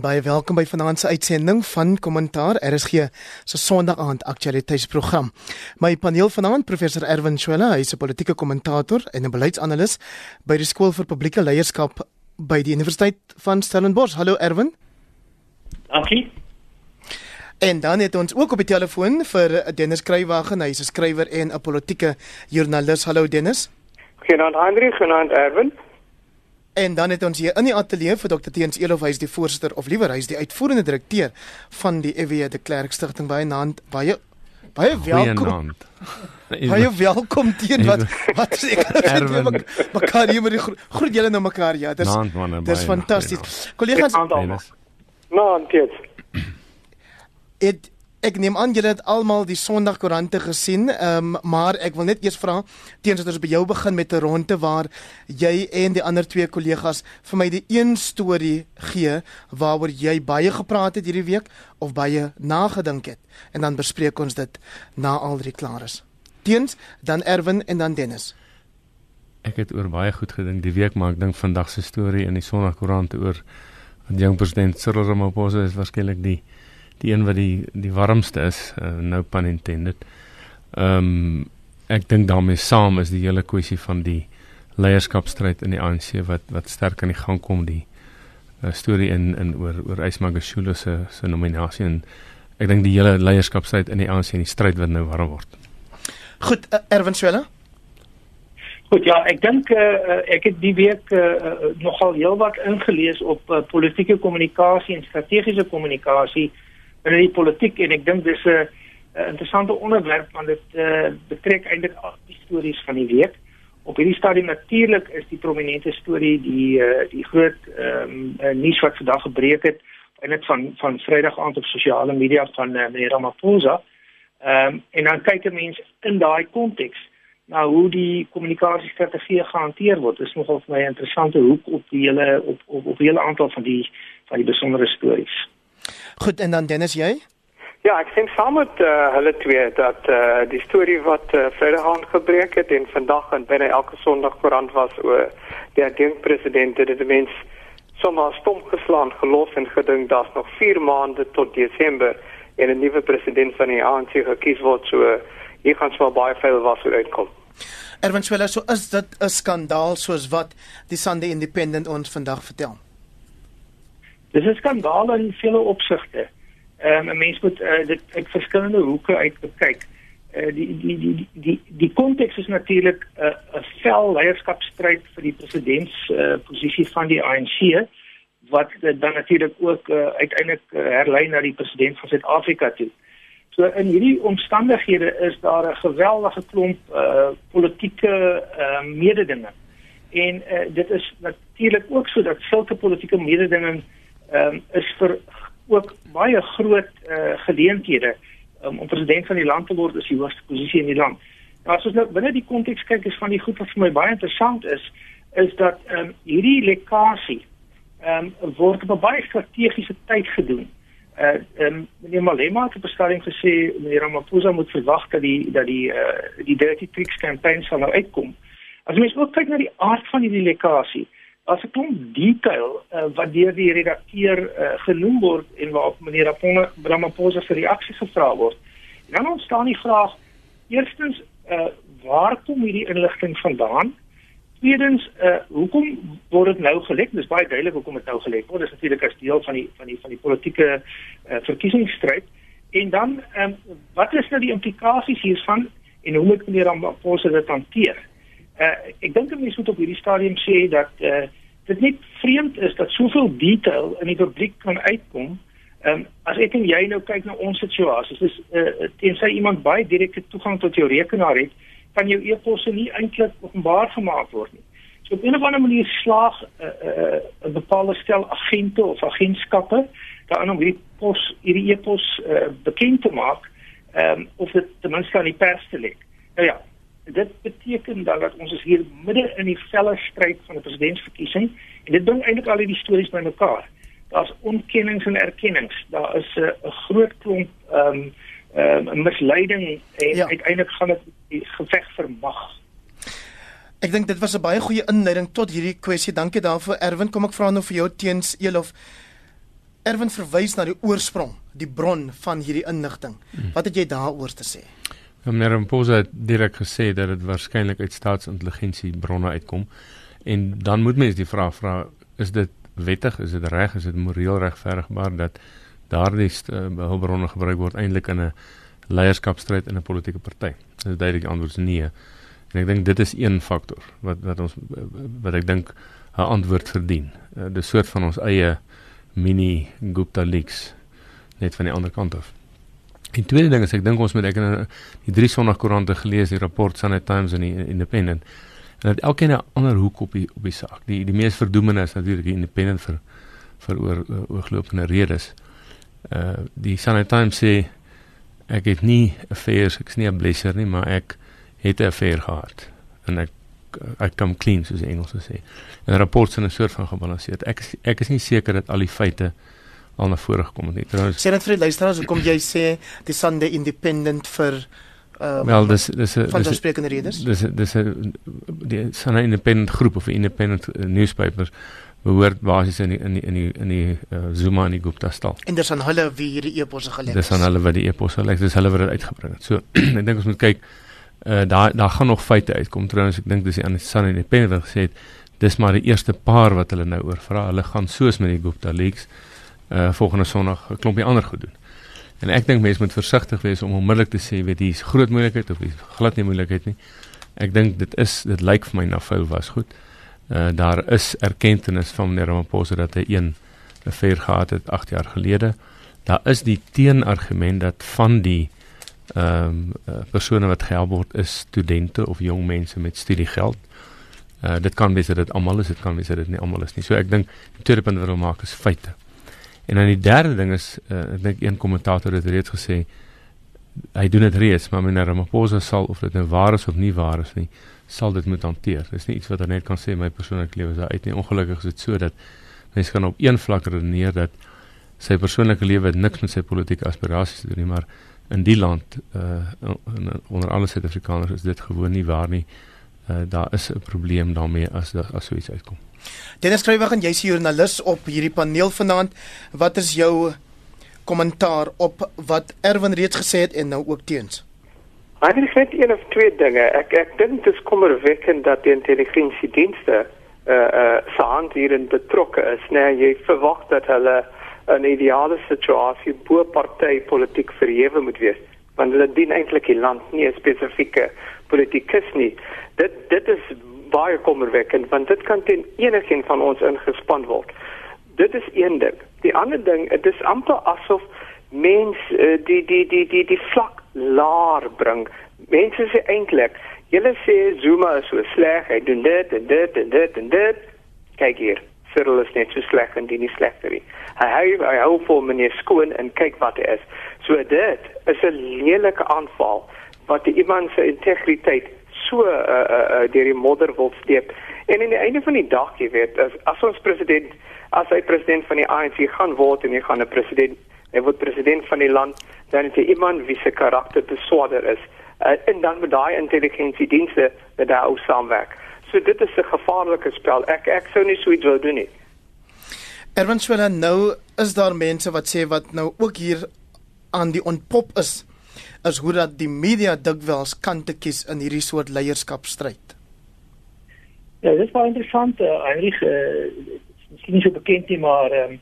Baie welkom by vanaand se uitsending van Kommentaar RSG se Sondagaand Aktualiteitsprogram. My paneel vanaand professor Erwin Swela, hy is 'n politieke kommentator en 'n beleidsanalis by die Skool vir Publieke Leierskap by die Universiteit van Stellenbosch. Hallo Erwin. Dankie. En dan het ons ook op die telefoon vir Dennis Kruiwagen, hy is 'n skrywer en 'n politieke joernalis. Hallo Dennis. Goeienaand Hendrik, goeienaand Erwin. En dan het ons hier in die ateljee vir Dr Teens Elof, hy is die voorsitter of liewer hy is die uitvoerende direkteur van die EW de Klerk Stichting. By Naand. Baie baie welkom. Baie welkom teen. Wat wat is ek Erwin. mekaar hier met die groet julle nou mekaar. Ja dis dis fantasties kollegas Naand dit Dit Ek neem aan julle het almal die Sondagkoerante gesien, um, maar ek wil net eers vra teens dat ons by jou begin met 'n ronde waar jy en die ander twee kollegas vir my die een storie gee waaroor jy baie gepraat het hierdie week of baie nagedink het en dan bespreek ons dit na al drie klaar is. Teens, dan Erwin en dan Dennis. Ek het oor baie goed gedink die week, maar ek dink vandag se storie in die Sondagkoerante oor die jong president Cyril Ramaphosa is waarskynlik die die een wat die die warmste is, uh, no pun intended. Ehm um, ek dink daarmee saam is die hele kwessie van die leierskapstryd in die ANC wat wat sterk aan die gang kom die uh, storie in in oor oor Ysmagashule se se nominasie en ek dink die hele leierskapstryd in die ANC en die stryd wat nou warm word. Goed, uh, Erwin Swela. Goed, ja, ek dink uh, ek het die week uh, nogal heelwat ingelees op uh, politieke kommunikasie en strategiese kommunikasie in die politiek en ek dink dis 'n interessante onderwerp want dit uh, betrek eintlik al die stories van die week. Op hierdie stadium natuurlik is die prominente storie die uh, die groot ehm um, nuus wat vandag gebreek het en dit van van Vrydag aand op sosiale media van uh, meneer Ramaphosa. Ehm um, en dan kyk 'n mens in daai konteks na hoe die kommunikasiestrategie gehanteer word. Is nogal vir my 'n interessante hoek op die hele op op op hele aantal van die van die besondere stories. Goed en dan Dennis jy? Ja, ek sien saam met uh, hulle twee dat uh, die storie wat uh, Vrydag aan gebreek het en vandag en binne elke Sondag koerant was oor die adjunkt president het die mens sommer stom geslaan gelos en gedink daar's nog 4 maande tot Desember en 'n nuwe president van die ANC gekies word so hier gaan swaar baie veel was uitkom. Erwin Swela, so is dit 'n skandaal soos wat die Sunday Independent ons vandag vertel? Dis 'n skandaal in vele opsigte. Ehm um, 'n mens moet uh, dit uit verskillende hoeke uit kyk. Uh, die die die die die konteks is natuurlik 'n uh, 'n vel leierskapstryd vir die presidents uh, posisie van die ANC wat uh, dan natuurlik ook uh, uiteindelik uh, herlei na die president van Suid-Afrika toe. So in hierdie omstandighede is daar 'n geweldige klomp uh, politieke uh, mededinge. En uh, dit is natuurlik ook so dat sulke politieke mededinge ehm um, is vir ook baie groot uh, geleenthede um, om president van die land te word is die hoogste posisie in die land. Nou as ons nou binne die konteks kyk is van die goed wat vir my baie interessant is is dat ehm um, hierdie lekkasie ehm um, word op 'n baie strategiese tyd gedoen. Uh, ehm um, meneer Malema het op 'n stadium gesê meneer Ramaphosa moet verwag dat die dat die uh, die dirty tricks kampanje sal nou uitkom. As mens ook kyk na die aard van hierdie lekkasie, as 'n klomp detail uh, wat deur die redakteur uh, genoem word en waarop meneer Ramaphosa se reaksie gevra word. En dan ontstaan die vraag: eerstens, uh, waar kom hierdie inligting vandaan? Tweedens, uh, hoekom word dit nou gelek? Dis baie duidelik hoekom dit nou gelek word. Dit is natuurlik as deel van die van die van die politieke uh, verkiesingsstryd. En dan, um, wat is nou die implikasies hiervan en hoe moet meneer Ramaphosa dit hanteer? Uh, ek dink mense moet op hierdie stadium sê dat uh, dit net vreemd is dat soveel detail in die publiek kan uitkom. Ehm um, as ek en jy nou kyk na ons situasie, dis uh, tensy iemand baie direkte toegang tot jou rekenaar het, kan jou e-posse nie eintlik openbaar gemaak word nie. So op 'n of ander manier slaag 'n uh, uh, uh, bepaalde stel agente of agentskappe daarin om hierdie pos hierdie e-pos uh, bekend te maak, ehm um, of dit ten minste aan die pers te lê. Nou ja, dit beteken dan dat ons is hier midde in die felle stryd van die presidentsverkiesing en dit bring eintlik al hierdie stories bymekaar. Daar's ontkennings en erkennings. Daar is 'n uh, groot klomp ehm um, ehm um, misleiding en ja. uiteindelik gaan dit die geveg vir mag. Ek dink dit was 'n baie goeie inleiding tot hierdie kwessie. Dankie daarvoor Erwin. Kom ek vra nou vir jou teens Elof. Erwin verwys na die oorsprong, die bron van hierdie inligting. Hmm. Wat het jy daaroor te sê? Meneer Mposa het direk gesê dat dit waarskynlik uit staatsintelligensie bronne uitkom. En dan moet mens die vraag vra, is dit wettig, is dit reg, is dit moreel regverdigbaar dat daardie uh, hulpbronne gebruik word eintlik in 'n leierskapstryd in 'n politieke party? Dit is duidelik antwoord is nee. En ek dink dit is een faktor wat wat ons wat ek dink 'n antwoord verdien. Uh, dis soort van ons eie mini Gupta leaks net van die ander kant af. En tweede ding is ek dink ons moet ek in die drie Sondagkoerante gelees die rapport Sunday Times en die Independent en dat elkeen 'n ander hoek op die op die saak. Die die mees verdoemende is natuurlik die Independent vir vir oor oorglopende redes. Uh die Sunday Times sê ek het nie affairs, ek's nie 'n blesser nie, maar ek het 'n affair gehad en ek ek kom clean soos die Engels sê. En die rapport sê 'n soort van gebalanseerd. Ek ek is nie seker dat al die feite al na vore gekom het nie. Trouwens sê net vir die luisteraars, hoekom jy sê die Sunday Independent vir uh, wel dis dis van die sprekende redes dis dis die Sunday Independent groep of independent uh, newspapers behoort basies in die, in die, in die, in die uh, Zuma en die Gupta stal. En dis aan hulle wie hierdie eposse gelek het. Dis aan hulle wat die eposse gelek het. Dis hulle wat dit uitgebring het. So ek dink ons moet kyk uh, daar daar gaan nog feite uitkom trouens ek dink dis die Sunday Independent gesê het dis maar die eerste paar wat hulle nou oor vra. Hulle gaan soos met die Gupta leaks uh, volgende Sondag 'n klompie ander goed doen. En ek dink mense moet versigtig wees om onmiddellik te sê weet hier's groot moeilikheid of hier's glad nie moeilikheid nie. Ek dink dit is dit lyk vir my na fout was goed. Uh daar is erkenning van meneer Ramaphosa dat hy een affair gehad het 8 jaar gelede. Daar is die teenargument dat van die ehm um, uh, persone wat gehelp word is studente of jong mense met studiegeld. Uh dit kan wees dat dit almal is, dit kan wees dat dit nie almal is nie. So ek dink die tweede punt wat hulle maak is feite. En dan die derde ding is uh, ek dink een kommentator het reeds gesê hy doen dit reeds, maar meneer Ramaphosa sal of dit nou waar is of nie waar is nie, sal dit moet hanteer. Dis nie iets wat hy net kan sê my persoonlike lewe is uit nie. Ongelukkig is dit so dat mense kan op een vlak redeneer dat sy persoonlike lewe niks met sy politieke aspirasies te doen nie, maar in die land uh onder alle Suid-Afrikaners is dit gewoon nie waar nie. Uh daar is 'n probleem daarmee as as so iets uitkom. Dennis Skrywer, jy's joernalis op hierdie paneel vanaand. Wat is jou kommentaar op wat Erwin reeds gesê het en nou ook teens? Ek het net een of twee dinge. Ek ek dink dit is kommerwekkend dat die intelligensiedienste uh uh saand hierin betrokke is. Nee, jy verwag dat hulle 'n ideale situasie bo partytetiek verhewe moet wees want hulle dien eintlik die land nie 'n spesifieke politikus nie. Dit dit is baie kommerwekkend want dit kan teen enigiemand van ons ingespan word. Dit is een ding. Die ander ding, dit is amper asof mense uh, die die die die die vlak laer bring. Mense sê eintlik, julle sê Zuma is so sleg, hy doen dit en dit en dit en dit. Kyk hier, Cyril is net so sleg en die nie slegter nie. Hy hy hy hou vir meneer skoon en kyk wat hy is. So dit is 'n lelike aanval wat iemand se integriteit so uh, uh, uh, deur die modder wil steep. En aan die einde van die dag, jy weet, as, as ons president, as hy president van die ANC gaan word en hy gaan 'n president, hy word president van die land, dan is hy iemand wie se karakter beswaarder is. Uh, en dan met daai intelligensiedienste dat daar ook saamwerk. So dit is 'n gevaarlike spel. Ek ek sou nie so iets wou doen nie. Erwin Swela nou is daar mense wat sê wat nou ook hier aan die ontpop is is hoe dat die media dikwels kante kies in hierdie soort leierskapstryd. Ja, dit is baie interessant. Uh, Heinrich, uh, miskien nie so bekend nie, maar um,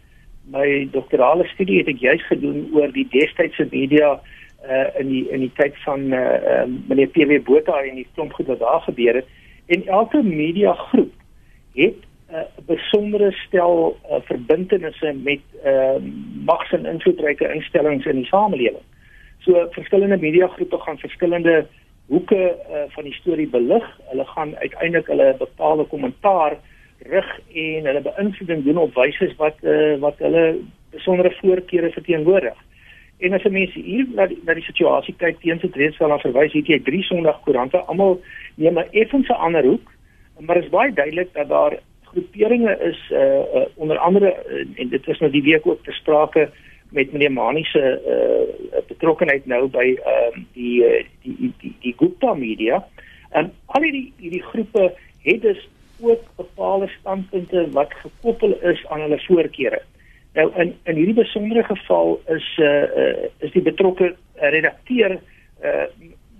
my doktorale studie het ek juis gedoen oor die destydse media uh, in die in die tyd van uh, um, meneer PW Botha en die klomp goed wat daar gebeur het. En elke media groep het 'n uh, besondere stel uh, verbintenisse met uh, mags- en invloedryke instellings in die samelewing. So verskillende mediagroepe gaan verskillende hoeke uh, van die storie belig. Hulle gaan uiteindelik hulle bepaalde kommentaar rig en hulle beïnvloeding doen op wyse wat uh, wat hulle besondere voorkeure verteenwoordig. En as 'n mens hier na die, na die situasie kyk teens het reeds wel aan verwys het jy drie Sondagkoerante almal neem 'n effense ander hoek, maar is baie duidelik dat daar groeperinge is uh, uh, onder andere uh, en dit is nou die week ook te sprake met meneer Mani se uh, betrokkeheid nou by ehm uh, die, die die die die Gupta media en al die hierdie groepe het dus ook bepaalde standpunte wat gekoppel is aan hulle voorkeure. Nou in in hierdie besondere geval is uh, uh is die betrokke redakteur uh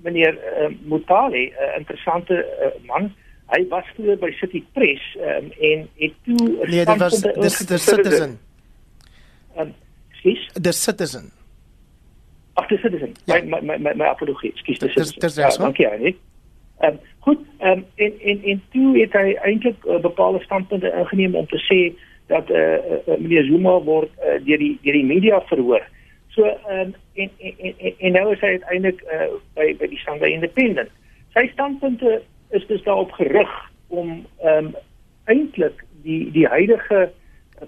meneer uh, Mutale 'n uh, interessante uh, man. Hy was vroeër by City Press um, en het toe Nee, dit was the, the citizen. Um, Skies? The citizen. Ag, the citizen. Ja. My my my my apologie. Skies, the citizen. dis Ja, reg, so. dankie Annie. Ehm um, goed, ehm um, en en en toe het hy eintlik uh, bepaalde standpunte ingeneem om te sê dat eh uh, uh, meneer Zuma word uh, deur die deur die media verhoor. So ehm um, en, en en en en nou is hy uiteindelik uh, by by die Sunday Independent. Sy standpunte is dus daarop gerig om ehm um, eintlik die die huidige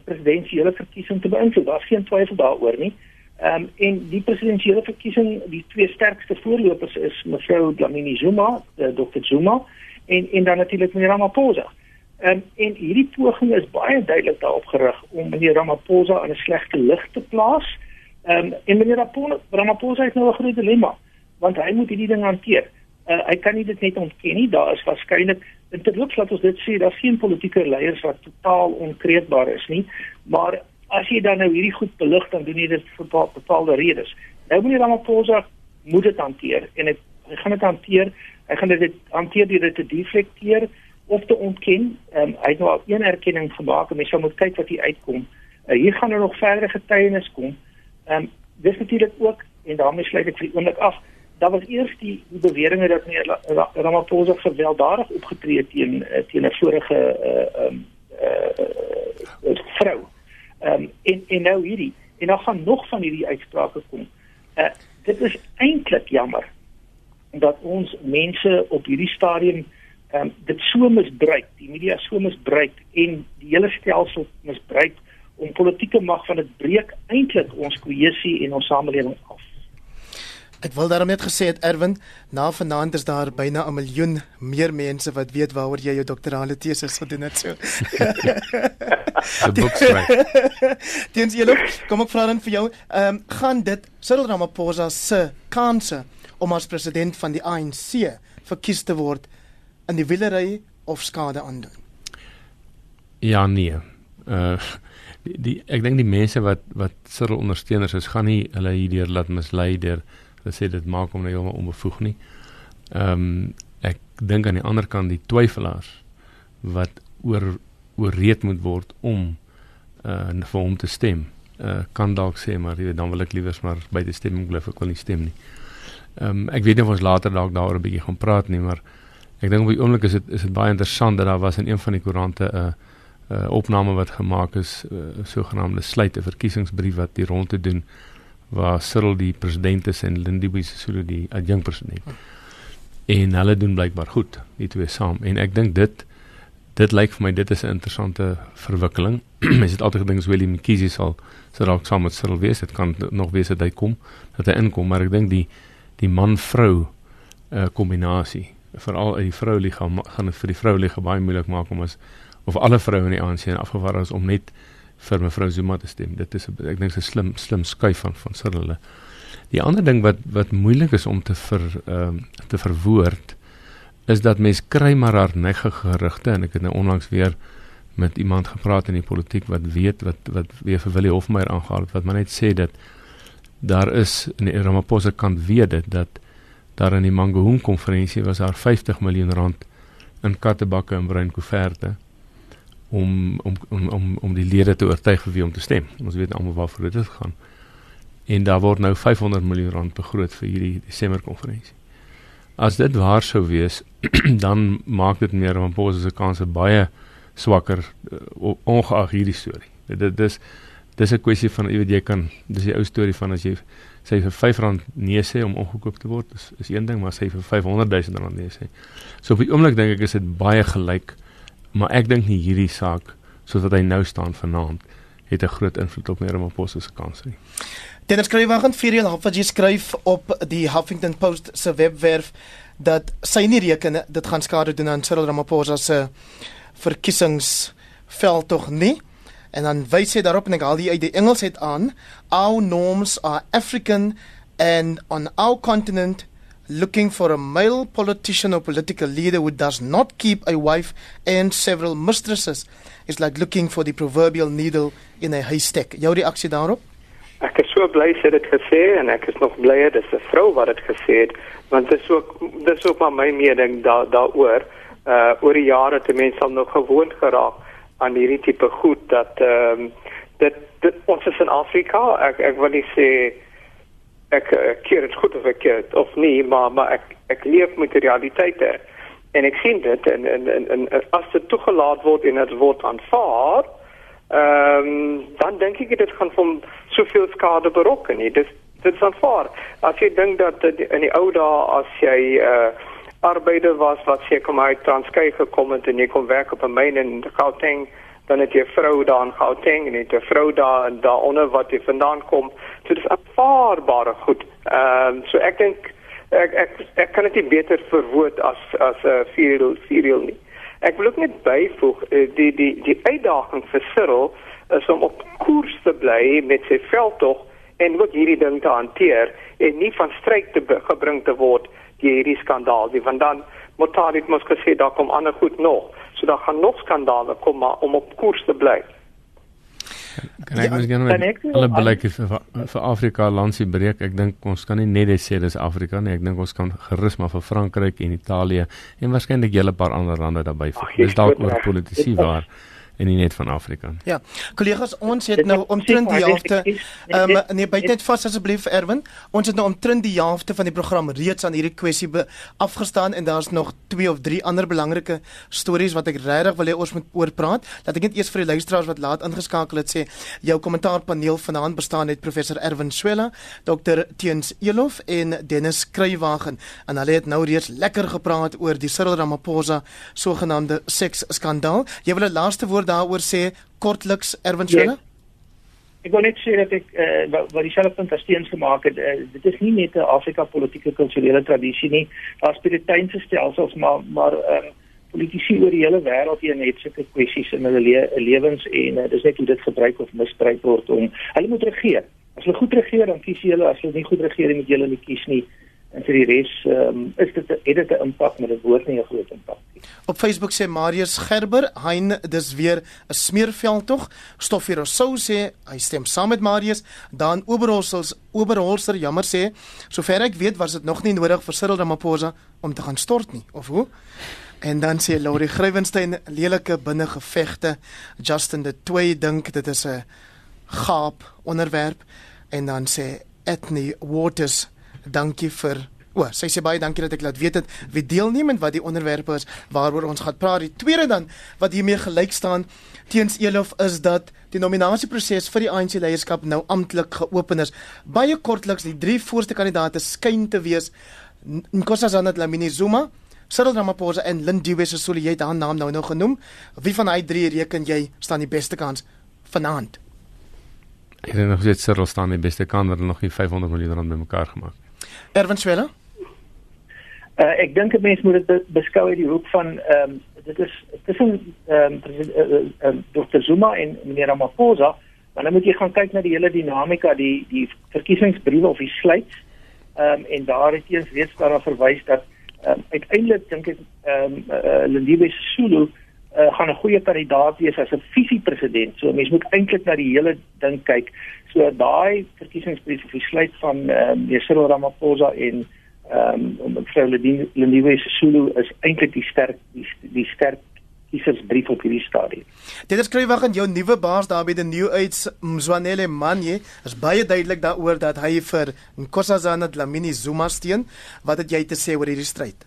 presidensiële verkiesing te beïnvloed. Daar's geen twyfel daaroor nie. Ehm um, en die presidensiële verkiesing, die twee sterkste voorlopers is mevrou Dlamini Zuma, uh, Dr Zuma en en dan natuurlik meneer Ramaphosa. Ehm um, en hierdie poging is baie duidelik daarop gerig om meneer Ramaphosa in 'n slegte lig te plaas. Ehm um, en meneer Ramaphosa het nou 'n groot dilemma want hy moet hierdie ding hanteer. Uh, hy kan nie dit net ontken nie. Daar is waarskynlik in terloops laat ons dit sê, daar's geen politieke leiers wat totaal onkreukbaar is nie, maar as jy dan nou hierdie goed belig dan doen jy dit vir bepa- bepaalde redes. Nou meneer Ramaphosa moet dit hanteer en hy, hy gaan dit hanteer. Hy gaan dit hanteer deur dit te deflekteer of te ontken. Ehm um, hy het nou al een erkenning gemaak en mens moet kyk wat hier uitkom. Uh, hier gaan er nog verdere getuienis kom. Ehm um, dis natuurlik ook en daarmee sluit ek vir die oomblik af. Daar was eers die, die beweringe dat meneer Ramaphosa gewelddadig opgetree het teen eh, teen 'n vorige eh, ehm uh, uh, vrou. Ehm um, en en nou hierdie en dan gaan nog van hierdie uitsprake kom. Uh dit is eintlik jammer dat ons mense op hierdie stadium ehm um, dit so misbruik, die media so misbruik en die hele stelsel misbruik om politieke mag van dit breek eintlik ons kohesie en ons samelewing af. Ek wil daarom net gesê het Erwin, na vanaand is daar byna 'n miljoen meer mense wat weet waaroor jy jou doktorale teses gedoen het so. Die boek skryf. Teens julle, kom ek vra dan vir jou, ehm um, gaan dit Cyril Ramaphosa se kanse om as president van die ANC verkies te word in die wielery of skade aandoen? Ja nee. Uh die, die ek dink die mense wat wat Cyril ondersteuners is, gaan nie hulle hierdeur laat mislei deur hulle sê dit maak hom nou heeltemal onbevoeg nie. Ehm um, ek dink aan die ander kant die twyfelaars wat oor oorreed moet word om uh vir hom te stem. Uh kan dalk sê maar jy weet dan wil ek liewers maar by die stemming bly, ek wil nie stem nie. Ehm um, ek weet nie of ons later dalk daaroor 'n bietjie gaan praat nie, maar ek dink op die oomblik is dit is dit baie interessant dat daar was in een van die koerante 'n uh, uh, opname wat gemaak is, uh, sogenaamde sluit 'n verkiesingsbrief wat die rond te doen waar Cyril die president is en Lindiwe Sisulu die adjunkt president. En hulle doen blykbaar goed, die twee saam. En ek dink dit dit lyk vir my dit is 'n interessante verwikkeling. Mens het altyd gedink Willem Mkhize sal sal dalk saam met Cyril wees. Dit kan nog wees dat hy kom, dat hy inkom, maar ek dink die die man-vrou uh, kombinasie veral uit die vrouliga gaan dit vir die vrouliga baie moeilik maak om as of alle vroue in die ANC en afgevaar is om net vir mevrou Zuma te stem. Dit is ek dink 'n slim slim skuif van van Cyril. Die ander ding wat wat moeilik is om te ver ehm uh, te verwoord is dat mens kry maar hardnekkige gerugte en ek het nou onlangs weer met iemand gepraat in die politiek wat weet wat wat weer vir Willie Hofmeyer aangehaal het wat maar net sê dat daar is in die Ramaphosa kant weet dit dat daar in die Mangaung konferensie was daar 50 miljoen rand in kattebakke en bruin koeverte om om om om om die lede te oortuig vir wie om te stem. Ons weet almal waarvoor dit gaan. En daar word nou 500 miljoen rand begroot vir hierdie Desember konferensie. As dit waar sou wees, dan maak dit meer Ramaphosa se kanse baie swakker uh, ongeag hierdie storie. Dit dis dis 'n kwessie van jy weet jy kan dis die ou storie van as jy sê vir R5 nee sê om omgekoop te word, is is een ding, maar sê vir 500 000 rand nee sê. So op die oomblik dink ek is dit baie gelyk, maar ek dink nie hierdie saak soos wat hy nou staan vanaand het 'n groot invloed op meer Ramaphosa se kanse nie. Dennis Skrywagen vir die Halfway skryf op die Huffington Post se webwerf dat sy nie reken dit gaan skade doen aan Cyril Ramaphosa se verkiesingsveld tog nie. En dan wys hy daarop en ek haal die uit die Engels het aan, our norms are African and on our continent looking for a male politician or political leader who does not keep a wife and several mistresses is like looking for the proverbial needle in a haystack. Jou reaksie daarop? Ek is so bly sy het dit gesê en ek is nog blyer dis 'n vrou wat dit gesê het want dit is ook dis ook maar my mening da, daaroor. Uh oor die jare het mense al nog gewoond geraak aan hierdie tipe goed dat ehm um, dit, dit ons is in Afrika. Ek ek wil nie sê ek, ek keer dit goed of ek keer dit of nie, maar maar ek ek leef met die realiteite en ek sien dit en en en, en as dit toegelaat word en dit word aanvaar, ehm um, dan dink ek dit gaan van soveel skade berokken nie. Dis dit is aanvaar. As jy dink dat in die ou dae as jy uh arbeider was wat seker maar uit Transkei gekom het en jy kom werk op 'n myn in Gauteng dan het jy 'n vrou daar in Gauteng en het 'n vrou daar en daaronder wat jy vandaan kom. So dis aanvaarbare goed. Ehm um, so ek dink ek ek ek kan dit beter verwoord as as 'n uh, serial serial nie. Ek wil ook net byvoeg uh, die die die uitdaging vir Cyril is om op koers te bly met sy veldtog en ook hierdie ding te hanteer en nie van stryd te gebring te word deur hierdie skandaal nie want dan moet dit mos gesê daar kom ander goed nog so daar gaan nog skandale kom maar om op koers te bly Kan ek mens gaan met alle beleid vir vir Afrika landsie breek. Ek dink ons kan nie net sê dis Afrika nie. Ek dink ons kan gerus maar vir Frankryk en Italië en waarskynlik hele paar ander lande daarbey voeg. Dis dalk oor politisie waar en nie net van Afrika. Ja. Kollegas, ons het nou omtrent die helfte ehm um, nee, byt net vas asseblief Erwin. Ons het nou omtrent die helfte van die program reeds aan hierdie kwessie afgestaan en daar's nog twee of drie ander belangrike stories wat ek regtig wil hê ons moet oor praat. Laat ek net eers vir die luisteraars wat laat ingeskakel het sê, jou kommentaarpaneel vanaand bestaan uit professor Erwin Swela, Dr. Teens Elof en Dennis Kruiwagen en hulle het nou reeds lekker gepraat oor die Cyril Ramaphosa sogenaamde seksskandaal. Jy wil 'n laaste woord daaroor sê kortliks Erwin Swela? Yes. Ek wil net sê dat ek uh, wat, wat dieselfde punt as teens gemaak het, uh, dit is nie net 'n Afrika politieke kulturele tradisie nie. Daar's Puriteinse stelsels maar maar uh, politici oor die hele wêreld hier net sulke kwessies in hulle le lewens en uh, dis net hoe dit gebruik of misbruik word om hulle moet regeer. As hulle goed regeer, dan kies hulle as hulle nie goed regeer nie, moet hulle nie kies nie. En vir die res um, is dit het dit 'n impak met 'n woord nie 'n groot impak nie. Op Facebook sê Marius Gerber, hein dis weer 'n smeerveld tog. Stoffie Rousseau sê hy stem saam met Marius. Dan Oberholsels Oberholser jammer sê, sover ek weet was dit nog nie nodig vir Cyril Ramaphosa om te gaan stort nie, of hoe? En dan sê Laurie Grywenstein lelike binnengevegte. Justin de Toey dink dit is 'n gaap onderwerp en dan sê Ethnie Waters dankie vir O, sy sê baie dankie dat ek laat weet het wie deelneem en wat die onderwerpe is waaroor ons gaan praat. Die tweede dan wat hiermee gelyk staan teens Elof is dat die nominasieproses vir die ANC leierskap nou amptelik geopen is. Baie kortliks die drie voorste kandidaate skyn te wees Nkosazana Dlamini Zuma, Cyril Ramaphosa en Lindiwe Sisulu. Jy het haar naam nou nou genoem. Wie van daai drie reken jy staan die beste kans vanaand? Ek dink nog steeds Cyril staan die beste kans, hulle nog nie 500 miljoen rand bymekaar gemaak. Erwin Swela? Uh, ek dink 'n mens moet dit beskou uit die hoek van ehm um, dit is tussen ehm um, uh, Dr Zuma en meneer Ramaphosa, maar dan moet jy gaan kyk na die hele dinamika, die die verkiesingsbriewe of die sluits. Ehm um, en daar het eens reeds daarna verwys dat um, uiteindelik dink ek ehm um, uh, Lindiwe Sisulu uh, gaan 'n goeie kandidaat wees as 'n visiepresident. So mense moet eintlik na die hele ding kyk. So daai verkiesingsbrief of die sluit van ehm um, Cyril Ramaphosa en ehm um, mevrou Lindiwe Sisulu is eintlik die sterk die, die sterk kiesersbrief op hierdie stadium. Dit skryf wag aan jou nuwe baas daar by die New Age Mzwanele Manje is baie duidelik daaroor dat hy vir Nkosazana Dlamini Zuma steun. Wat het jy te sê oor hierdie stryd?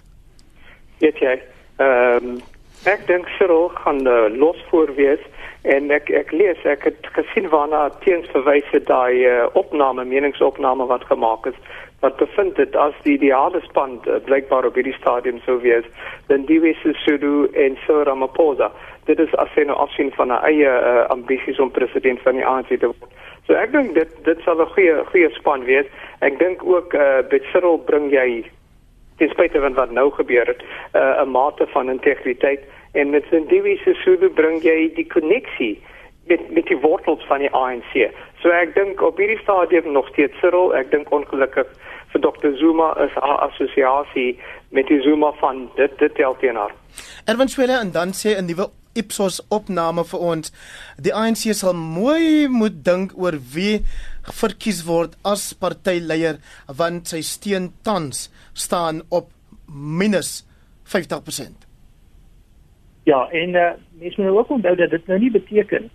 Weet jy, ehm um, ek dink Cyril gaan uh, los voorwees en ek ek lees ek het gesien waarna teens verwys het daai uh, opname meningsopname wat gemaak is wat bevind dit as die ideale span uh, blykbaar op hierdie stadium sou wees dan die wisse Sudu en Cyril Ramaphosa. Dit is as 'n afsien van 'n eie uh, ambisies om president van die ANC te word. So ek dink dit dit sal 'n goeie goeie span wees. Ek dink ook uh, by Cyril bring jy ten spyte van wat nou gebeur het, uh, 'n mate van integriteit en met Sindiwe Sisulu bring jy die koneksie met met die wortels van die ANC. So ek dink op hierdie stadium nog steeds Cyril, ek dink ongelukkig vir Dr Zuma is haar assosiasie met die Zuma van dit dit tel teenoor. Erwin Swela en dan sê 'n nuwe Ipsos opname vir ons. Die ANC sal mooi moet dink oor wie verkies word as partyleier want sy steun tans staan op minus 50%. Ja, en uh, mense moet ook onthou dat dit nou nie beteken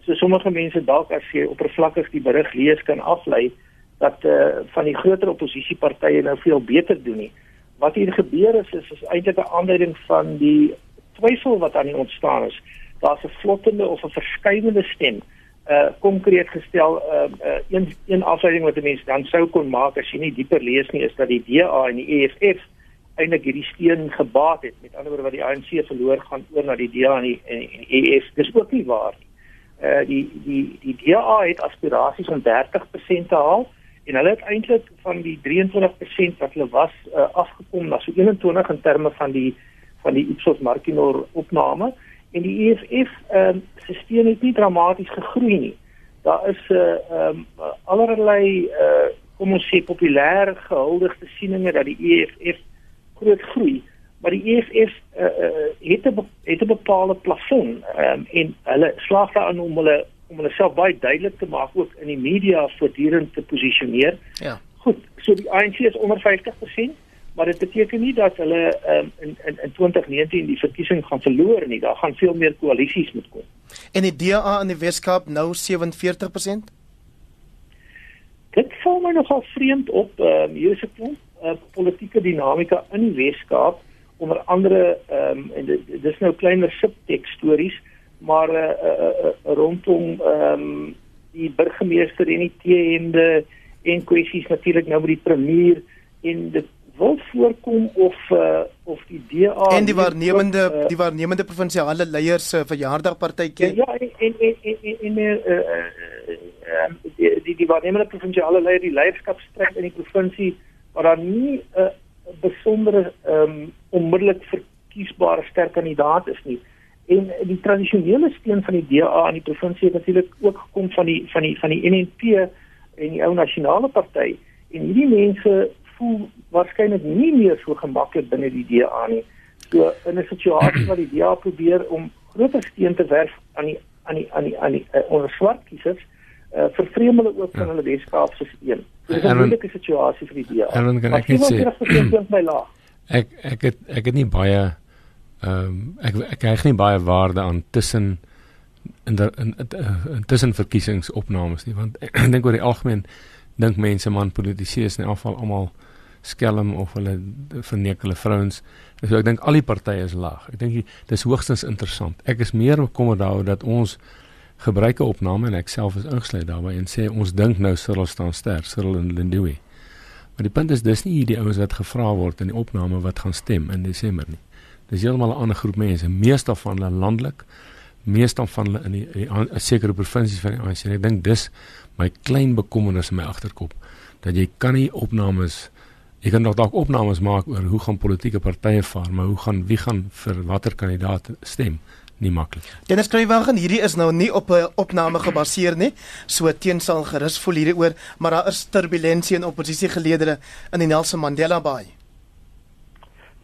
so sommige mense dalk as jy oppervlakkig die berig lees kan aflei dat eh uh, van die groter oppositiepartye nou veel beter doen nie. Wat hier gebeur is is, is eintlik 'n aanduiding van die twyfel wat aan die ontstaan is. Daar's 'n vlottende of 'n verskynende stem uh konkreet gestel uh, uh een een afleiding wat 'n mens dan sou kon maak as jy nie dieper lees nie is dat die DA en die EFF eintlik hierdie steun gebaat het. Met ander woorde wat die ANC verloor gaan oor na die DA en die, en die EFF. Dis ook nie waar nie. Uh die die die DA het aspirasies om 30% te haal en hulle het eintlik van die 23% wat hulle was uh, afgekom na so 21 in terme van die van die Ipsos Markinor opname en die EFF ehm um, se steun het nie dramaties gegroei nie. Daar is 'n uh, ehm um, allerlei uh, kom ons sê populêre gehuldigde sieninge dat die EFF groot groei, maar die EFF uh, uh, het 'n het 'n bepaalde plafon um, en hulle slaag daarin om hulle om hulle self baie duidelik te maak ook in die media voortdurend te posisioneer. Ja. Goed, so die ANC is onder 50% maar dit beteken nie dat hulle um, in, in in 2019 die verkiesing gaan verloor nie. Daar gaan veel meer koalisies moet kom. En die DA in die Weskaap nou 47%? Dit val my nogal vreemd op ehm um, hier is 'n klomp uh, politieke dinamika in die Weskaap onder andere ehm um, en dit dis nou kleiner subtekst stories maar uh, uh, uh, rondom ehm um, die burgemeester en die teende en kwessies natuurlik nou met die premier en dit wil voorkom of uh, of die DA en die waarnemende ook, uh, die waarnemende provinsiale leiers se uh, verjaardagpartytjie ja en en en en en uh, uh, die die, die waarnemende provinsiale leier die leierskapstryd in die provinsie waar daar nie 'n besondere um, onmiddellik verkiesbare sterk kandidaat is nie en die tradisionele steun van die DA aan die provinsie het natuurlik ook gekom van die van die van die NNP en die ou nasionale party en hierdie mense voel waarskynlik nie meer so gemaklik binne die DA nie. So in 'n situasie waar die DA probeer om groter steun te werf aan die aan die aan die aan die uh, onder swart kiesers, uh, vervreem hulle ook van ja. hulle Weskaapse steun. Dit is 'n moeilike situasie vir die DA. Erwin, kan ek net sê ek ek het ek het nie baie ehm um, ek ek kry nie baie waarde aan tussen in der, in, in, in tussen verkiesingsopnames nie want ek dink oor die algemeen dink mense man politici is in elk geval almal skelm of hulle verneek hulle vrouens. So ek dink al die partye is laag. Ek dink dis hoogstens interessant. Ek is meer bekommerd daaroor dat ons gebruike opname en ek self is ingesluit daarbey en sê ons dink nou Cyril staan sterk, Cyril en Lindiwe. Maar die punt is dis nie hierdie ouens wat gevra word in die opname wat gaan stem in Desember nie. Dis heeltemal 'n ander groep mense, meeste van hulle landelik, meeste van hulle in die, die, die sekere provinsies van die ANC. Ek dink dis my klein bekommernis in my agterkop dat jy kan nie opnames Jy kan dalk opnames maak oor hoe gaan politieke partye vaar, maar hoe gaan wie gaan vir watter kandidaat stem? Nie maklik. Dennis Kruiwagen, hierdie is nou nie op 'n opname gebaseer nie. So teen sal gerus voel hierdie oor, maar daar is turbulensie in oppositiegeleedere in die Nelson Mandela Bay.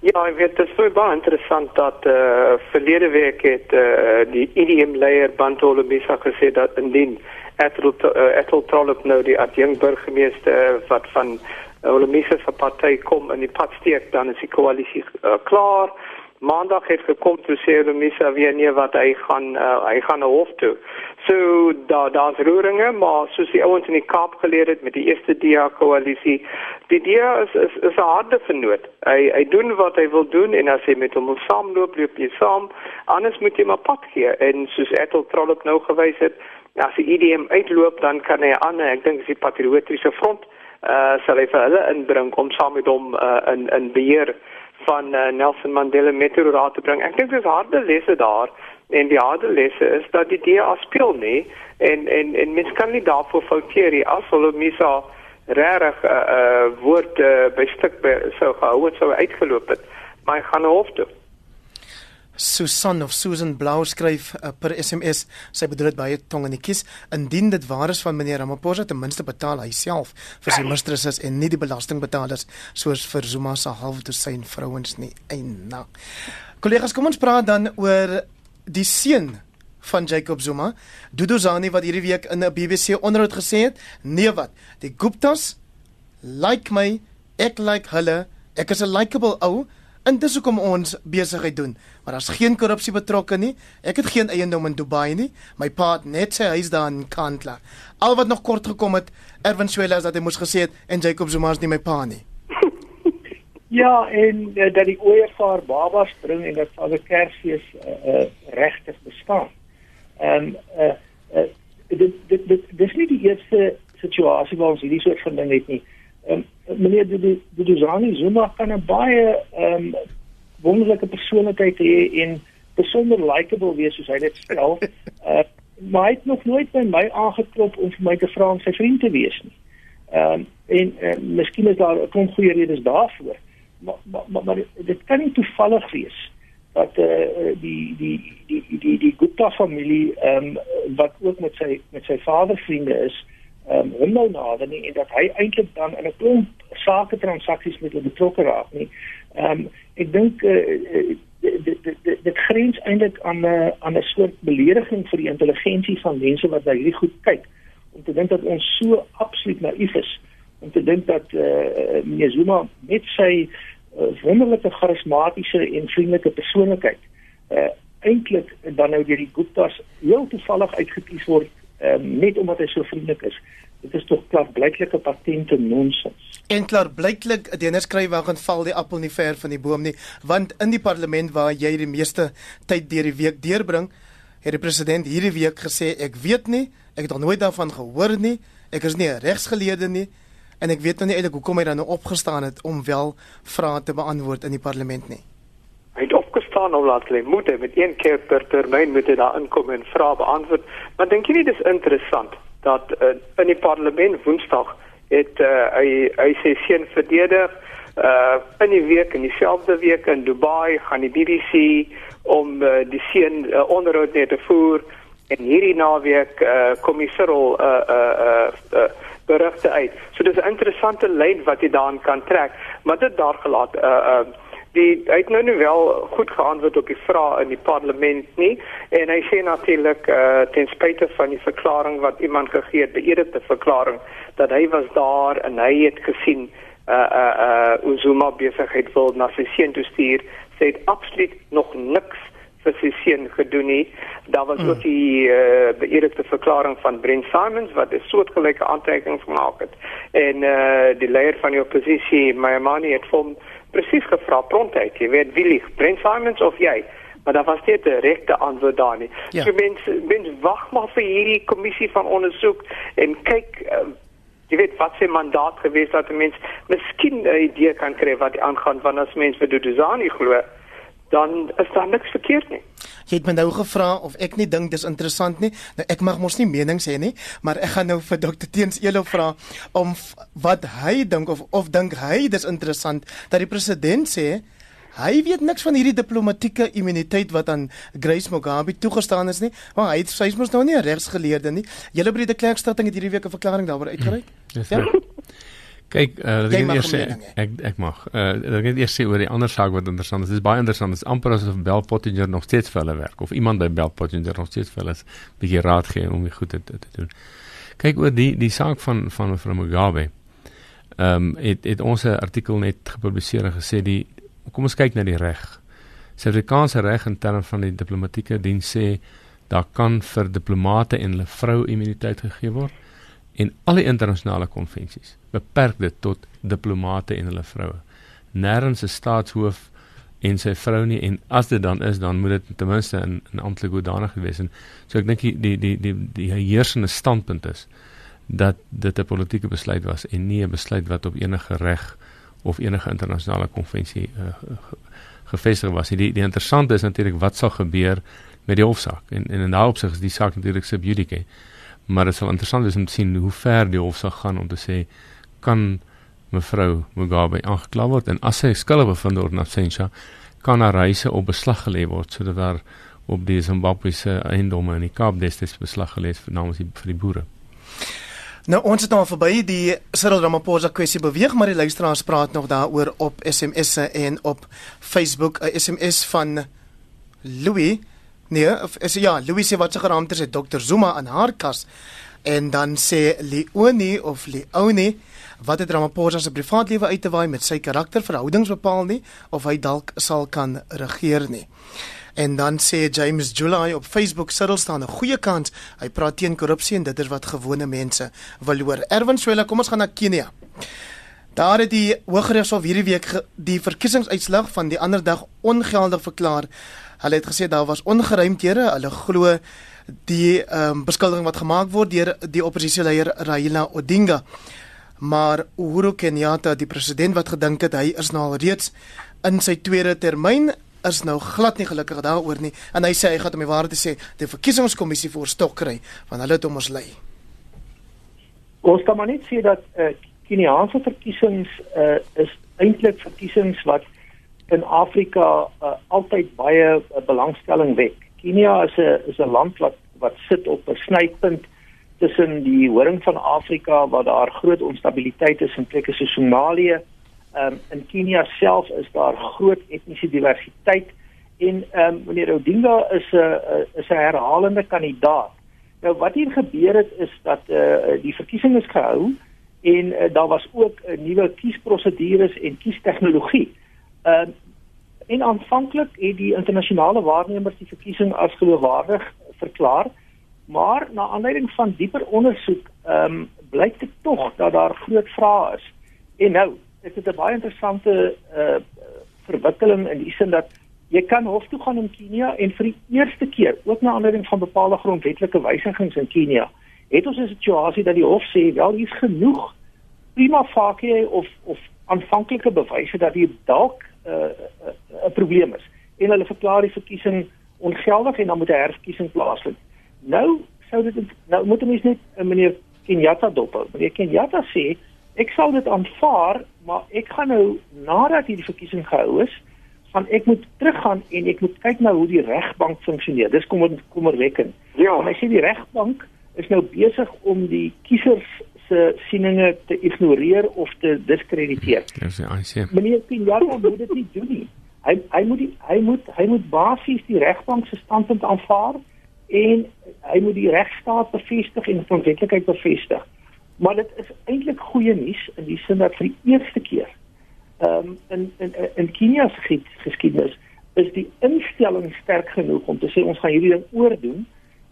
Ja, ek weet dit is baie interessant dat eh uh, verlede week het eh uh, die IDM leier Bantolo Bisa gesê dat indien Ethel uh, Ethel Trollop nou die adjunkt burgemeester uh, wat van mense se party kom in die pad steek dan is die koalisie uh, klaar. Maandag het gekom toe sê hulle mense weer nie wat hy gaan uh, hy gaan na hof toe. So daar daar's roeringe, maar soos die ouens in die Kaap geleer het met die eerste DA koalisie, die DA is is is 'n harde vernoot. Hy hy doen wat hy wil doen en as hy met hom saamloop, loop hy saam. Anders moet jy maar pad gee en soos Ethel Trollop nou gewys het, as die IDM uitloop dan kan hy aan, ek dink dis die patriotiese front uh sal hy vir hulle inbring om saam met hom uh, in in beheer van uh, Nelson Mandela Metro raad te bring. Ek dink dis harde lesse daar en die harde lesse is dat die DA speel nie en en en mens kan nie daarvoor fouteer nie as hulle misa regtig 'n uh, uh, woord uh, by stuk by, sou gehou het sou uitgeloop het. Maar hy gaan hof toe. Susan of Susan Blau skryf uh, per SMS. Sy bedoel dit baie tong in die kies. Indien dit waar is van meneer Ramaphosa ten minste betaal hy self vir sy mistresses en nie die belastingbetalers soos vir Zuma se halfdosyn vrouens nie. Eina. Kollegas, kom ons praat dan oor die seun van Jacob Zuma, Dudu Zani wat hierdie week in 'n BBC onderhoud gesê het: "Nee wat, die Guptas like my, ek like hulle. Ek is 'n likable ou." En dis hoekom ons besigheid doen. Maar daar's geen korrupsie betrokke nie. Ek het geen eiendom in Dubai nie. My pa het net sy huis daar in Kantla. Al wat nog kort gekom het, Erwin Swela het hy moes gesê het en Jacob Zuma is nie my pa nie. Ja, en uh, dat die ooievaar babas bring en dat Vader Kersfees uh, uh, regtig bestaan. Ehm um, uh, uh, dit dit dit dis nie die eerste situasie waar ons hierdie soort van ding het nie. Ehm um, meneer die die Duzani Zuma kan 'n baie ehm um, wonderlike persoonlikheid hê en besonder likable wees soos hy dit stel. Uh, maar hy het nog nooit by my aangeklop om vir my te vra om sy vriend te wees nie. Ehm um, en uh, miskien is daar 'n klomp goeie redes daarvoor. Maar maar, maar maar dit kan nie toevallig wees dat eh uh, die die die die die Gupta familie ehm um, wat ook met sy met sy vader vriende is ehm um, hom nou nader nie en dat hy eintlik dan in 'n klomp sake transaksies met hulle betrokke raak nie. Ehm um, ek dink eh uh, dit dit dit grens eintlik aan 'n uh, aan 'n soort belediging vir die intelligensie van mense wat na hierdie goed kyk om te dink dat ons so absoluut naïef is om te dink dat eh uh, meneer Zuma met sy uh, wonderlike charismatiese en vriendelike persoonlikheid uh, eintlik dan nou deur die Guptas heel toevallig uitgekies word um, net omdat hy so vriendelik is. Dit is tog klaar blyklike patente nonsens. En klaar blyklik ene skryf waar gaan val die appel nie ver van die boom nie, want in die parlement waar jy die meeste tyd deur die week deurbring, het die president hierdie week gesê ek weet nie, ek het nog nooit daarvan gehoor nie, ek is nie 'n regsgeleerde nie en ek weet nou nie eintlik hoekom hy dan nou opgestaan het om wel vrae te beantwoord in die parlement nie. Hy opgestaan om laat lê moet hy met een keer per termyn moet hy daar inkom en vrae beantwoord. Maar dink jy nie dis interessant dat uh, in die parlement Woensdag het uh, hy hy sê seën verdedig uh in die week in dieselfde week in Dubai gaan die BBC om uh, die seën uh, onderhoud net te voer en hierdie naweek uh, kom die Cyril uh uh uh, uh berigte uit. So dis 'n interessante lyn wat jy daarin kan trek, maar dit daar gelaat uh uh die hy het nou nie wel goed geantwoord op die vrae in die parlement nie en hy sê natuurlik uh ten spyte van die verklaring wat iemand gegee het, beëdigde verklaring dat hy was daar en hy het gesien uh uh uh Zuma besigheid wil na sy seun toe stuur, sê dit absoluut nog niks vir sy seun gedoen nie. Daar was hmm. ook die uh, beëdigde verklaring van Brent Simons wat 'n soortgelyke aantrekking gemaak het. En uh die leier van die oppositie, Mayamani het hom presies gevra prontuit, jy weet wie lieg, Brent Simons of jy? Maar daar was nie 'n direkte antwoord daar nie. Ja. So mense mense wag maar vir hierdie kommissie van ondersoek en kyk uh, jy weet wat sy mandaat gewees het dat mense miskien 'n idee kan kry wat aangaan van as mense vir Duduzani glo dan is daar niks verkeerd nie. Jy het my nou gevra of ek nie dink dis interessant nie. Nou ek mag mos nie menings hê nie, maar ek gaan nou vir Dr Teens Elo vra om wat hy dink of of dink hy dis interessant dat die president sê hy weet niks van hierdie diplomatieke immuniteit wat aan Grace Mugabe toegestaan is nie. Want hy sy is mos nou nie 'n regsgeleerde nie. Julle by die Klerkstad het hierdie week 'n verklaring daaroor uitgereik. Hmm. Ja. Kyk, uh, ek eers sê ek ek mag. Uh, ek net eers sê oor die ander saak wat interessant is. Dit is baie interessant. Dit is amper asof Bell Pottinger nog steeds vir hulle werk of iemand by Bell Pottinger nog steeds vir hulle 'n bietjie raad gee om dit goed te, te doen. Kyk oor die die saak van van mevrou Mugabe. Ehm um, het het ons 'n artikel net gepubliseer en gesê die kom ons kyk na die reg. Suid-Afrikaanse reg in terme van die diplomatieke diens sê daar kan vir diplomate en hulle vrou immuniteit gegee word en alle internasionale konvensies beperk dit tot diplomate en hulle vroue. Nêrens 'n staatshoof en sy vrou nie en as dit dan is dan moet dit ten minste in 'n amptelike hoedanigheid wees en so ek dink die die die die die heersende standpunt is dat dit 'n politieke besluit was en nie 'n besluit wat op enige reg of enige internasionale konvensie uh, gevestig was. Die die interessante is natuurlik wat sal gebeur met die hofsaak en en in daardie opsig is die saak natuurlik sub judice maar dit sal interessant wees om te sien hoe ver die hof sal gaan om te sê kan mevrou Mugabe aangekla word en as sy skuldig bevind word in absentia kan haar huise op beslag gelê word sodat daar op die Zimbabwese eiendomme in die Kaap destyds beslag gelê is namens die vir die boere. Nou ons het nou verby die Cyril Ramaphosa kwessie beweeg, maar die luisteraars praat nog daaroor op SMS'e en op Facebook. 'n SMS van Louis Nee, is ja, Louis sê wat se geraamte sê Dr Zuma aan haar kas en dan sê Leonie of Leonie wat het Ramaphosa se privaat lewe uit te waai met sy karakterverhoudings bepaal nie of hy dalk sal kan regeer nie. En dan sê James July op Facebook Cyril staan 'n goeie kans. Hy praat teen korrupsie en dit is wat gewone mense wil hoor. Erwin Swela, kom ons gaan na Kenia. Daar het die Hooggeregshof hierdie week die verkiesingsuitslag van die ander dag ongeldig verklaar. Hulle het gesê daar was ongeruimthede. Hulle glo die ehm um, beskuldiging wat gemaak word deur die oppositieleier Raila Odinga. Maar Uhuru Kenyatta, die president wat gedink het hy is nou al reeds in sy tweede termyn, is nou glad nie gelukkig daaroor nie en hy sê hy gaan om die waarheid sê die verkiesingskommissie voor stok kry want hulle het hom ons lei. Ons kan maar net sê dat eh uh, Keniaanse verkiesings eh uh, is eintlik verkiesings wat in Afrika uh, altyd baie uh, belangstelling wek. Kenia is 'n is 'n land wat wat sit op 'n snypunt tussen die horing van Afrika waar daar groot onstabiliteit is in plekke soos Somalië. Um, in Kenia self is daar groot etniese diversiteit en um, meneer Odinga is 'n uh, is 'n herhalende kandidaat. Nou wat hier gebeur het is dat uh, die verkiesing is gehou en uh, daar was ook 'n uh, nuwe kiesprosedures en kiestegnologie. Ehm uh, en aanvanklik het die internasionale waarnemers die verkiesing as geloofwaardig verklaar, maar na aanleiding van dieper ondersoek ehm um, blyk dit tog dat daar groot vrae is. En nou, dit is 'n baie interessante uh verwikkeling in die sin dat jy kan hof toe gaan in Kenia en vir die eerste keer, ook na aanleiding van bepaalde grondwetlike wysigings in Kenia, het ons 'n situasie dat die hof sê wel hier's genoeg prima facie of of aanvanklike bewyse dat hier dalk 'n probleem is en hulle verklaar die verkiesing ongeldig en dan moet 'n herverkiesing plaasvind. Nou sou dit nou moet mense net uh, meneer Kenyatta dop. Meneer Kenyatta sê ek sal dit aanvaar, maar ek gaan nou nadat hierdie verkiesing gehou is, van ek moet teruggaan en ek moet kyk na hoe die regbank funksioneer. Dis kommer kommerwekkend. Ja, en hy sê die regbank is nou besig om die kiesers se sieninge te ignoreer of te diskrediteer. Dis ja, I see. Meneer Pinjaro moet dit nie doen nie. Hy hy moet die, hy moet hy moet basies die regbank se standpunt aanvaar en hy moet die regstaat bevestig en grondwetlikheid bevestig. Maar dit is eintlik goeie nuus in die sin dat vir die eerste keer ehm um, in in in Kenia se geskiedenis is die instelling sterk genoeg om te sê ons gaan hierdie ding oordoen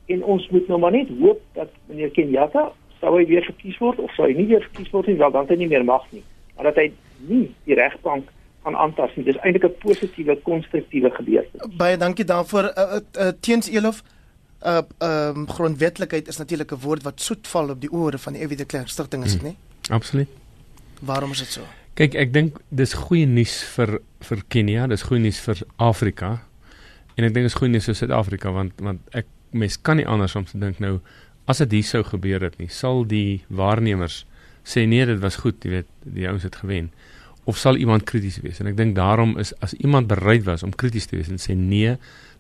en ons moet nou maar net hoop dat meneer Kenyatta sou hy weer verkies word of sou hy nie weer verkies word nie, wel dan het hy nie meer mag nie. Maar dat hy nie die regbank gaan aantas nie. Dis eintlik 'n positiewe konstruktiewe gebeurtenis. Baie dankie daarvoor uh, uh, uh, teens Elof. Uh ehm um, grondwetlikheid is natuurlik 'n woord wat soet val op die ore van die Evie de Klerk stigting is dit nie? Hmm, absoluut. Waarom is dit so? Kyk, ek dink dis goeie nuus vir vir Kenia, dis goeie nuus vir Afrika. En ek dink dis goeie nuus vir Suid-Afrika want want ek mens kan nie anders om te dink nou as dit hier sou gebeur het nie, sal die waarnemers sê nee, dit was goed, jy weet, die ouens het gewen of sal iemand krities wees? En ek dink daarom is as iemand bereid was om krities te wees en sê nee,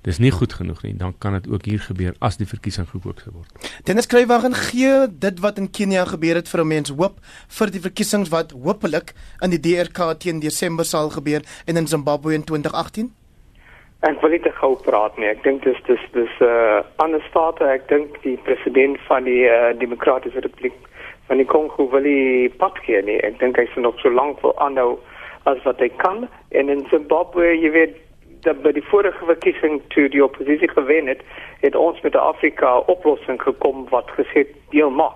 dis nie goed genoeg nie, dan kan dit ook hier gebeur as die verkiesing gekook sou word. Dennis Kruiwagen gee dit wat in Kenia gebeur het vir 'n mens hoop vir die verkiesings wat hopelik in die DRK teen Desember sal gebeur en in Zimbabwe in 2018. Ek wil nie te gou praat nie. Ek dink dis dis dis 'n uh, ander state. Ek dink die president van die uh, Demokratiese Republiek van die Kongo wil nie pad gee nie. Ek dink hy sal nog so lank wil aanhou as wat hy kan. En in Zimbabwe, jy weet, dat by die vorige verkiesing toe die oppositie gewen het, het ons met Afrika oplossing gekom wat gesê deel mag.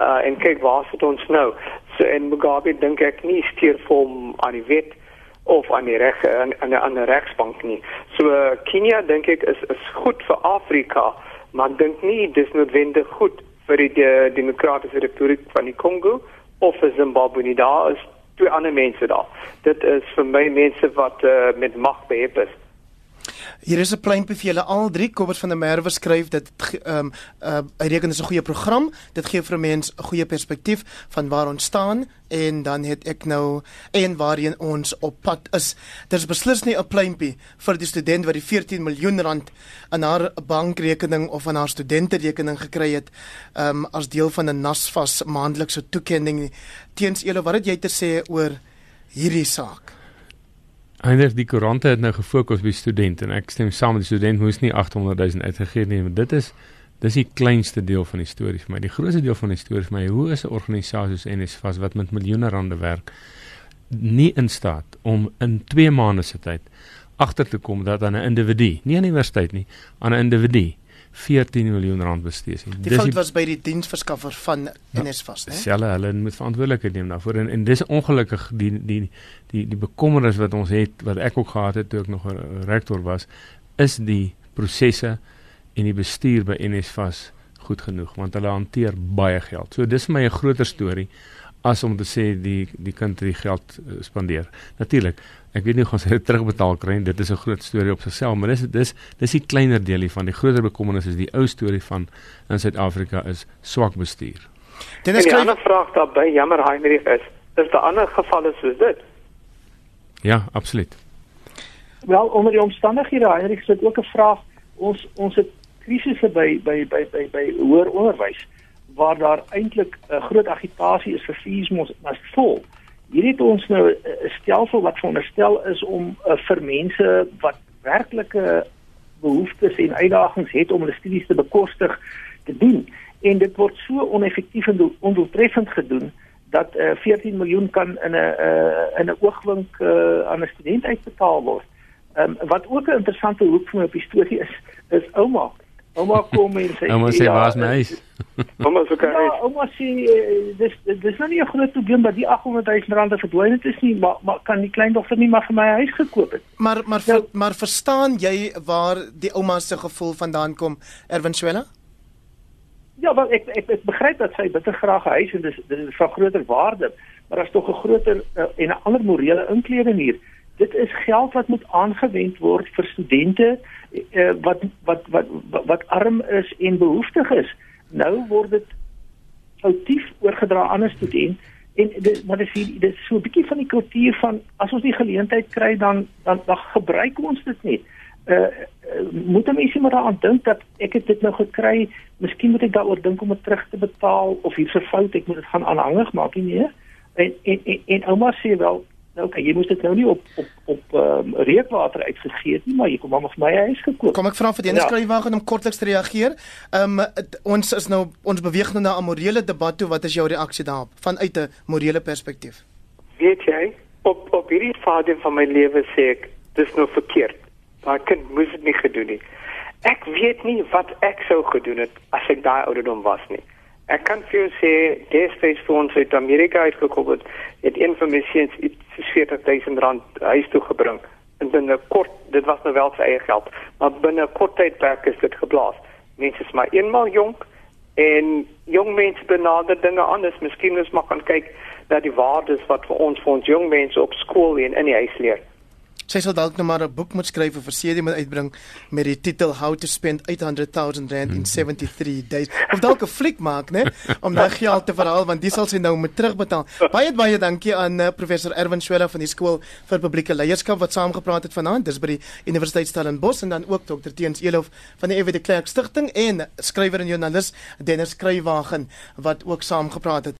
Uh, en kyk waar sit ons nou. So en Mugabe dink ek nie stuur vir hom aan die wet of aan die reg aan aan 'n ander regsbank nie. So uh, Kenia dink ek is is goed vir Afrika, maar dink nie dis noodwendig goed vir die, die Demokratiese Republiek van die Kongo of vir Zimbabwe nie. Daar is twee ander mense daar. Dit is vir my mense wat uh, met mag behep is. Hier is 'n pleintjie vir julle al drie. Kobus van der Merwe skryf dit ehm um, uh, hy reken dit is 'n goeie program. Dit gee vir 'n mens 'n goeie perspektief van waar ons staan en dan het ek nou en waarheen ons op pad is. Dit is beslis nie 'n pleintjie vir die student wat die 14 miljoen rand in haar bankrekening of in haar studenterekening gekry het ehm um, as deel van 'n NASFAS maandelikse toekenning. Teens Elo, wat het jy te sê oor hierdie saak? Eindelik die koerante het nou gefokus op die studente en ek stem saam met die student moes nie 800 000 uitgegee nie, maar dit is dis die kleinste deel van die storie vir my. Die grootste deel van die storie vir my, hoe is 'n organisasie soos NSFAS wat met miljoene rande werk nie in staat om in 2 maande se tyd agter te kom dat aan 'n individu, nie aan die universiteit nie, aan 'n individu 14 miljoen rand bestee is. Die fout was by die diensverskaffer van ja, NSFAS, né? Selle, hulle moet verantwoordelikheid neem daarvoor en en dis ongelukkig die die die die bekommernis wat ons het wat ek ook gehad het toe ek nog 'n rektor was, is die prosesse en die bestuur by NSFAS goed genoeg want hulle hanteer baie geld. So dis vir my 'n groter storie as om te sê die die kind het die geld uh, spandeer. Natuurlik, ek weet nie of ons dit terugbetaal kry nie. Dit is 'n groot storie op sigself, maar dis dis dis die kleiner deelie van die groter bekommernis is die ou storie van in Suid-Afrika is swak bestuur. Dit is 'n ander vraag daarbey, jammer Heinrich is, is daar ander gevalle soos dit? Ja, absoluut. Wel, onder die omstandighede Heinrich, is dit ook 'n vraag ons ons het krisisse by by by by by hoër onderwys waar daar eintlik 'n uh, groot agitasie is vir fees mos as vol. Hier het ons nou 'n stelsel wat veronderstel is om uh, vir mense wat werklike behoeftes en uitdagings het om hulle studies te bekostig te doen en dit word so oneffektief en ondoeltreffend gedoen dat uh, 14 miljoen kan in 'n uh, in 'n oogwink uh, aan 'n student uitbetaal word. Um, wat ook 'n interessante hoek van op die storie is, is ouma. Ouma kom en sê Ouma sê ja, waar's my huis? Ouma sê okay. Ja, ouma sê eh, dis dis nou nie 'n groot probleem dat die 800 000 rand verdwyn het is nie, maar maar kan die kleindogter nie maar vir my huis gekoop het. Maar maar nou, maar verstaan jy waar die ouma se gevoel vandaan kom, Erwin Swela? Ja, wel ek, ek ek begryp dat sy bitter graag 'n huis en dis dit is van groter waarde, maar daar's tog 'n groter uh, en 'n ander morele inkleding hier. Dit is geld wat moet aangewend word vir studente uh, wat, wat wat wat wat arm is en behoeftig is. Nou word dit foutief oorgedra aan 'n student en dit maar dis hier dis so 'n bietjie van die kultuur van as ons die geleentheid kry dan dan dan gebruik ons dit net. Uh, moet dan mense maar daaraan dink dat ek het dit nou gekry, miskien moet ek daaroor dink om dit terug te betaal of hier's 'n fout, ek moet dit gaan aanhangig maak nie. Nee? En en en, en ouma sê wel Nou okay, jy moes dit nou nie op op op ehm um, reukwater uitgegee het nie, maar jy kom maar vir my huis gekoop. Kom ek vra vir die ja. skryfwagen om kortliks te reageer. Ehm um, ons is nou ons beweeg nou na 'n morele debat toe. Wat is jou reaksie daarop vanuit 'n morele perspektief? Weet jy, op op hierdie fase van my lewe sê ek dis nou verkeerd. Maar ek moes dit nie gedoen nie. Ek weet nie wat ek sou gedoen het as ek daai ouderdom was nie. Ek kan vir jou sê, destyds vir ons uit Amerika uitgekom het, het een van my seuns iets 40000 rand huis toe gebring. En binne kort, dit was nou wel sy eie geld, maar binne kort tydperk is dit geblaas. Mense is maar eenmal jonk en jong mense benader dinge anders. Miskien moet ons maar gaan kyk na die waardes wat vir ons vir ons jong mense op skool en in die huis leer. Sy sal dalk nou maar 'n boek moet skryf of 'n CD moet uitbring met die titel How to Spend 800 000 Rand in 73 Days. Of dalk 'n fliek maak, né, om daai geld te verhaal want dis sal sy nou moet terugbetaal. Baie baie dankie aan uh, professor Erwin Swela van die skool vir publieke leierskap wat saamgepraat het vanaand. Dis by die Universiteit Stellenbosch en dan ook Dr. Teens Elof van die Evide Klerk Stichting en skrywer en joernalis Dennis Skrywagen wat ook saamgepraat het.